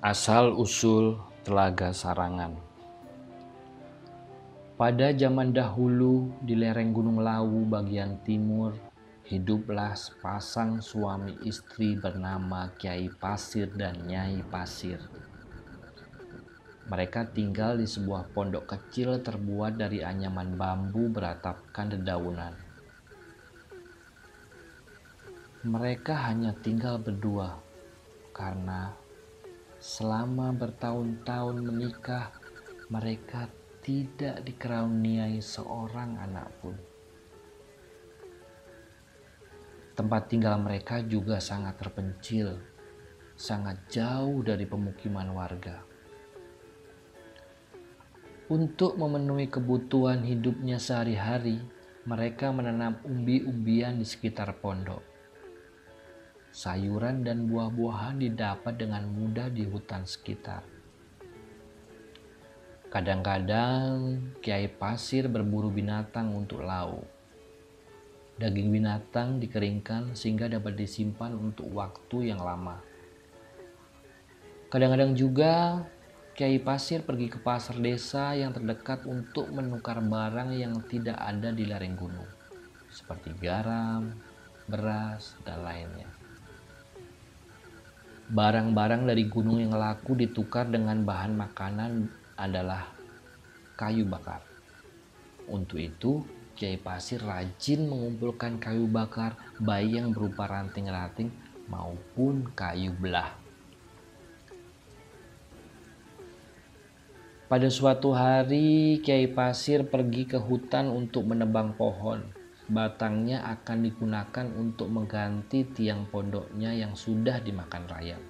Asal-usul Telaga Sarangan Pada zaman dahulu di lereng Gunung Lawu bagian timur, hiduplah sepasang suami istri bernama Kiai Pasir dan Nyai Pasir. Mereka tinggal di sebuah pondok kecil terbuat dari anyaman bambu beratapkan dedaunan. Mereka hanya tinggal berdua karena Selama bertahun-tahun menikah, mereka tidak dikaruniai seorang anak pun. Tempat tinggal mereka juga sangat terpencil, sangat jauh dari pemukiman warga. Untuk memenuhi kebutuhan hidupnya sehari-hari, mereka menanam umbi-umbian di sekitar pondok sayuran dan buah-buahan didapat dengan mudah di hutan sekitar. Kadang-kadang Kiai Pasir berburu binatang untuk lauk. Daging binatang dikeringkan sehingga dapat disimpan untuk waktu yang lama. Kadang-kadang juga Kiai Pasir pergi ke pasar desa yang terdekat untuk menukar barang yang tidak ada di lereng gunung, seperti garam, beras, dan lainnya. Barang-barang dari gunung yang laku ditukar dengan bahan makanan adalah kayu bakar. Untuk itu, Kiai Pasir rajin mengumpulkan kayu bakar baik yang berupa ranting-ranting maupun kayu belah. Pada suatu hari, Kiai Pasir pergi ke hutan untuk menebang pohon batangnya akan digunakan untuk mengganti tiang pondoknya yang sudah dimakan rayap.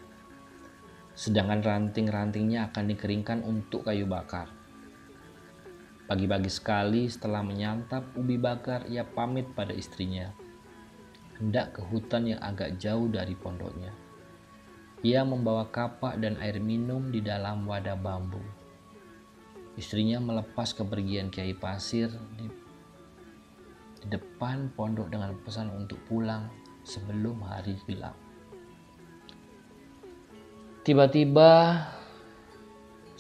Sedangkan ranting-rantingnya akan dikeringkan untuk kayu bakar. Pagi-pagi sekali setelah menyantap ubi bakar, ia pamit pada istrinya. Hendak ke hutan yang agak jauh dari pondoknya. Ia membawa kapak dan air minum di dalam wadah bambu. Istrinya melepas kepergian Kiai Pasir di depan pondok dengan pesan untuk pulang sebelum hari gelap. Tiba-tiba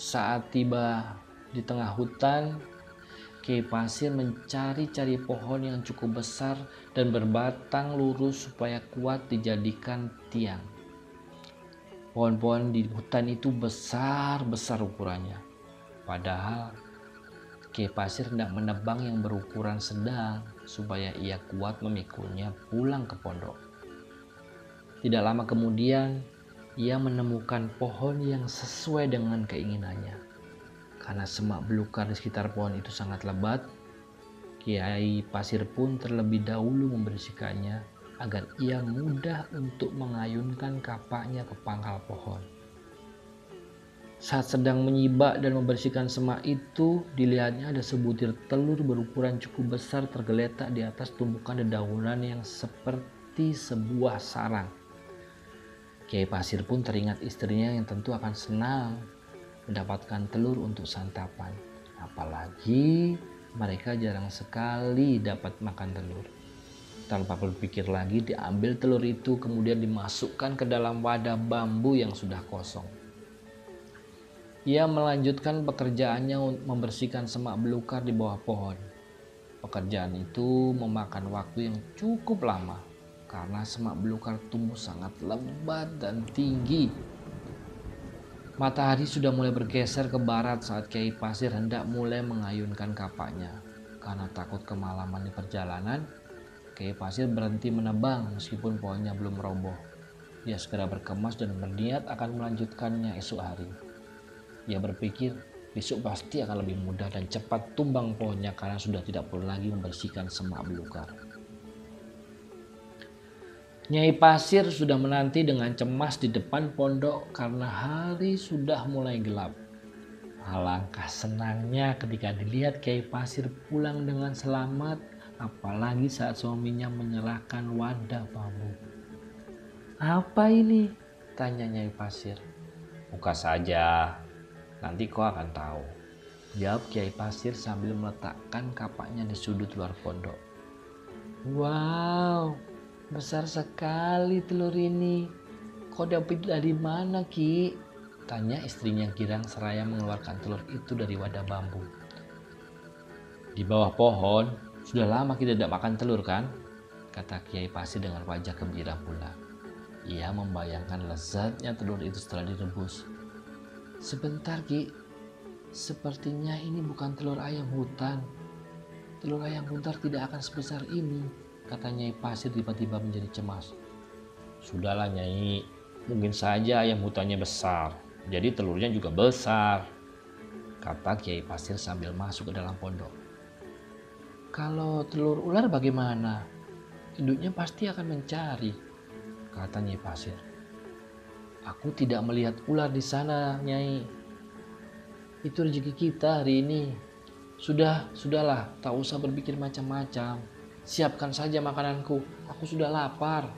saat tiba di tengah hutan, Kiai Pasir mencari-cari pohon yang cukup besar dan berbatang lurus supaya kuat dijadikan tiang. Pohon-pohon di hutan itu besar-besar ukurannya. Padahal Kiai Pasir hendak menebang yang berukuran sedang supaya ia kuat memikulnya pulang ke pondok. Tidak lama kemudian, ia menemukan pohon yang sesuai dengan keinginannya. Karena semak belukar di sekitar pohon itu sangat lebat, Kiai Pasir pun terlebih dahulu membersihkannya agar ia mudah untuk mengayunkan kapaknya ke pangkal pohon. Saat sedang menyibak dan membersihkan semak itu, dilihatnya ada sebutir telur berukuran cukup besar tergeletak di atas tumpukan dedaunan yang seperti sebuah sarang. Kiai Pasir pun teringat istrinya yang tentu akan senang mendapatkan telur untuk santapan. Apalagi mereka jarang sekali dapat makan telur. Tanpa berpikir lagi diambil telur itu kemudian dimasukkan ke dalam wadah bambu yang sudah kosong. Ia melanjutkan pekerjaannya untuk membersihkan semak belukar di bawah pohon. Pekerjaan itu memakan waktu yang cukup lama karena semak belukar tumbuh sangat lebat dan tinggi. Matahari sudah mulai bergeser ke barat saat Kiai Pasir hendak mulai mengayunkan kapaknya. Karena takut kemalaman di perjalanan, Kiai Pasir berhenti menebang meskipun pohonnya belum roboh. Dia segera berkemas dan berniat akan melanjutkannya esok hari. Ia berpikir besok pasti akan lebih mudah dan cepat tumbang pohonnya karena sudah tidak perlu lagi membersihkan semak belukar. Nyai Pasir sudah menanti dengan cemas di depan pondok karena hari sudah mulai gelap. Alangkah senangnya ketika dilihat Kiai Pasir pulang dengan selamat, apalagi saat suaminya menyerahkan wadah bambu. Apa ini? Tanya Nyai Pasir. Buka saja, Nanti kau akan tahu. Jawab Kiai Pasir sambil meletakkan kapaknya di sudut luar pondok. Wow, besar sekali telur ini. Kau dapat dari mana Ki? Tanya istrinya girang seraya mengeluarkan telur itu dari wadah bambu. Di bawah pohon, sudah lama kita tidak makan telur kan? Kata Kiai Pasir dengan wajah gembira pula. Ia membayangkan lezatnya telur itu setelah direbus. Sebentar Ki, sepertinya ini bukan telur ayam hutan. Telur ayam hutan tidak akan sebesar ini, kata Nyai Pasir tiba-tiba menjadi cemas. Sudahlah Nyai, mungkin saja ayam hutannya besar, jadi telurnya juga besar, kata Kiai Pasir sambil masuk ke dalam pondok. Kalau telur ular bagaimana? Induknya pasti akan mencari, kata Nyai Pasir. Aku tidak melihat ular di sana, Nyai. Itu rezeki kita hari ini. Sudah, sudahlah, tak usah berpikir macam-macam. Siapkan saja makananku, aku sudah lapar.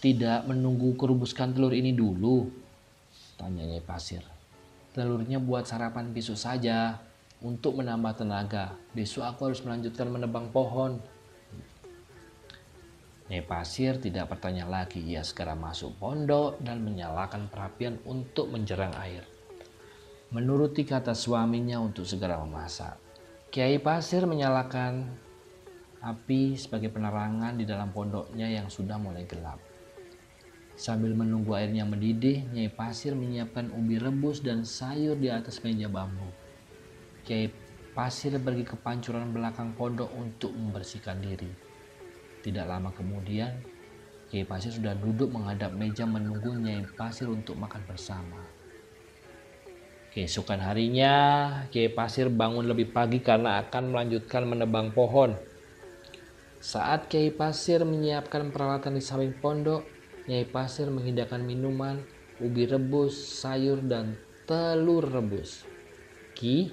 Tidak menunggu kerubuskan telur ini dulu? Tanya Nyai Pasir. Telurnya buat sarapan besok saja untuk menambah tenaga. Besok aku harus melanjutkan menebang pohon. Nyai Pasir tidak bertanya lagi. Ia segera masuk pondok dan menyalakan perapian untuk menjerang air. Menuruti kata suaminya untuk segera memasak. Kiai Pasir menyalakan api sebagai penerangan di dalam pondoknya yang sudah mulai gelap. Sambil menunggu airnya mendidih, Nyai Pasir menyiapkan ubi rebus dan sayur di atas meja bambu. Kiai Pasir pergi ke pancuran belakang pondok untuk membersihkan diri. Tidak lama kemudian, Kiai Pasir sudah duduk menghadap meja menunggu Nyai Pasir untuk makan bersama. Keesokan harinya, Kiai Pasir bangun lebih pagi karena akan melanjutkan menebang pohon. Saat Kiai Pasir menyiapkan peralatan di samping pondok, Nyai Pasir menghidangkan minuman, ubi rebus, sayur, dan telur rebus. Ki,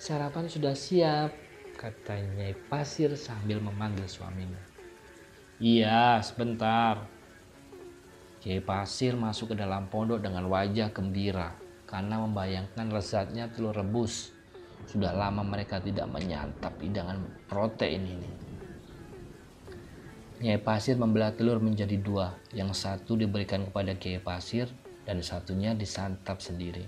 sarapan sudah siap, kata Nyai Pasir sambil memanggil suaminya. Iya, sebentar. Nyai Pasir masuk ke dalam pondok dengan wajah gembira karena membayangkan lezatnya telur rebus. Sudah lama mereka tidak menyantap hidangan protein ini. Nyai Pasir membelah telur menjadi dua, yang satu diberikan kepada Kiai Pasir dan satunya disantap sendiri.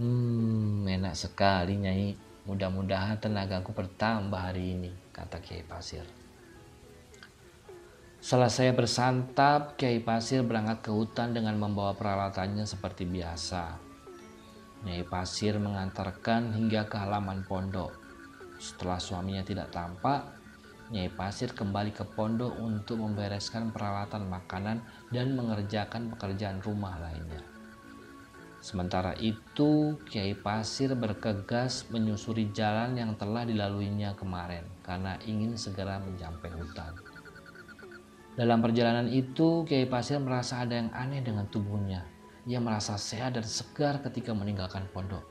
Hmm, enak sekali Nyai. Mudah-mudahan tenagaku bertambah hari ini, kata Kiai Pasir. Saya bersantap, Kiai Pasir berangkat ke hutan dengan membawa peralatannya seperti biasa. Nyai Pasir mengantarkan hingga ke halaman pondok. Setelah suaminya tidak tampak, Nyai Pasir kembali ke pondok untuk membereskan peralatan makanan dan mengerjakan pekerjaan rumah lainnya. Sementara itu, Kiai Pasir bergegas menyusuri jalan yang telah dilaluinya kemarin karena ingin segera mencapai hutan. Dalam perjalanan itu, Kiai Pasir merasa ada yang aneh dengan tubuhnya. Ia merasa sehat dan segar ketika meninggalkan pondok.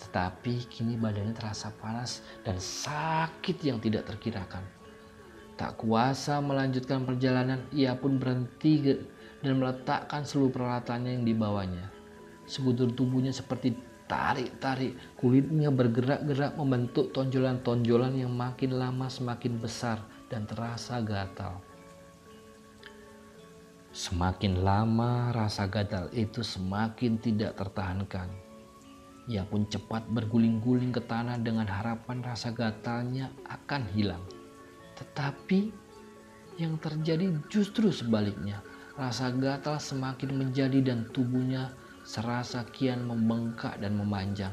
Tetapi kini badannya terasa panas dan sakit yang tidak terkirakan. Tak kuasa melanjutkan perjalanan, ia pun berhenti dan meletakkan seluruh peralatannya yang dibawanya. Sekutur tubuhnya seperti tarik-tarik, kulitnya bergerak-gerak membentuk tonjolan-tonjolan yang makin lama semakin besar dan terasa gatal. Semakin lama rasa gatal itu semakin tidak tertahankan. Ia pun cepat berguling-guling ke tanah dengan harapan rasa gatalnya akan hilang. Tetapi yang terjadi justru sebaliknya. Rasa gatal semakin menjadi dan tubuhnya serasa kian membengkak dan memanjang.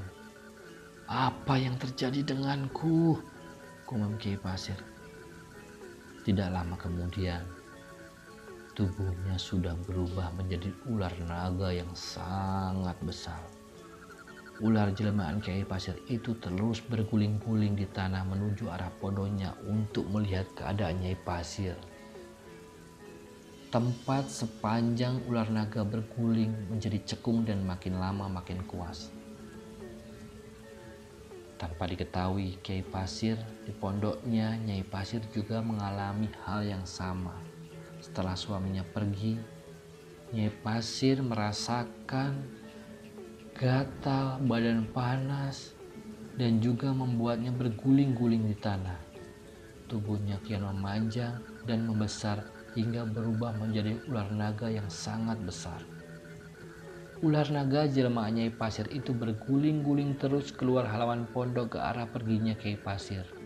Apa yang terjadi denganku? Kumam Kiai Pasir. Tidak lama kemudian, tubuhnya sudah berubah menjadi ular naga yang sangat besar. Ular jelmaan Kiai Pasir itu terus berguling-guling di tanah menuju arah pondoknya untuk melihat keadaan Nyai Pasir. Tempat sepanjang ular naga berguling menjadi cekung dan makin lama makin kuas. Tanpa diketahui Kiai Pasir di pondoknya Nyai Pasir juga mengalami hal yang sama. Setelah suaminya pergi, Nyai Pasir merasakan gatal, badan panas, dan juga membuatnya berguling-guling di tanah. Tubuhnya kian memanjang dan membesar hingga berubah menjadi ular naga yang sangat besar. Ular naga jelmaan Nyai Pasir itu berguling-guling terus keluar halaman pondok ke arah perginya Kiai Pasir.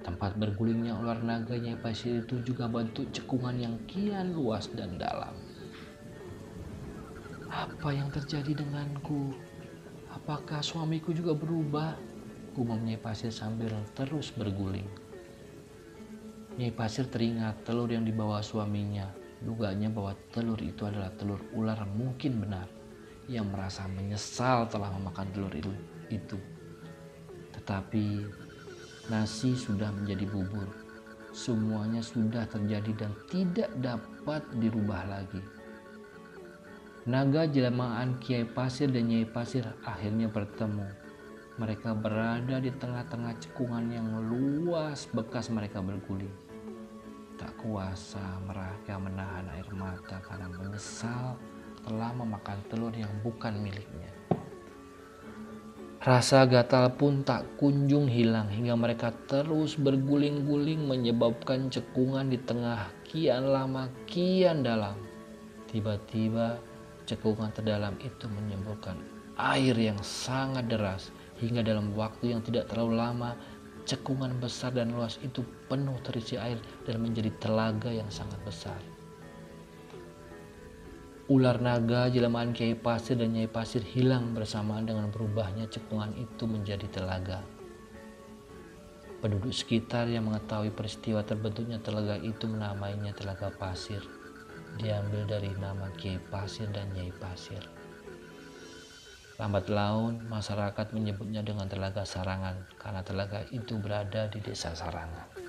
Tempat bergulingnya ular naga Nyai Pasir itu juga bentuk cekungan yang kian luas dan dalam. Apa yang terjadi denganku? Apakah suamiku juga berubah? Gumam Nyai Pasir sambil terus berguling. Nyai Pasir teringat telur yang dibawa suaminya Duganya bahwa telur itu adalah telur ular mungkin benar. Yang merasa menyesal telah memakan telur itu. Tetapi nasi sudah menjadi bubur. Semuanya sudah terjadi dan tidak dapat dirubah lagi. Naga jelmaan Kiai Pasir dan Nyai Pasir akhirnya bertemu. Mereka berada di tengah-tengah cekungan yang luas bekas mereka berguling tak kuasa mereka menahan air mata karena menyesal telah memakan telur yang bukan miliknya. Rasa gatal pun tak kunjung hilang hingga mereka terus berguling-guling menyebabkan cekungan di tengah kian lama kian dalam. Tiba-tiba cekungan terdalam itu menyemburkan air yang sangat deras hingga dalam waktu yang tidak terlalu lama cekungan besar dan luas itu penuh terisi air dan menjadi telaga yang sangat besar. Ular naga jelmaan Kiai Pasir dan Nyai Pasir hilang bersamaan dengan berubahnya cekungan itu menjadi telaga. Penduduk sekitar yang mengetahui peristiwa terbentuknya telaga itu menamainya telaga pasir. Diambil dari nama Kiai Pasir dan Nyai Pasir. Lambat laun, masyarakat menyebutnya dengan Telaga Sarangan karena telaga itu berada di desa Sarangan.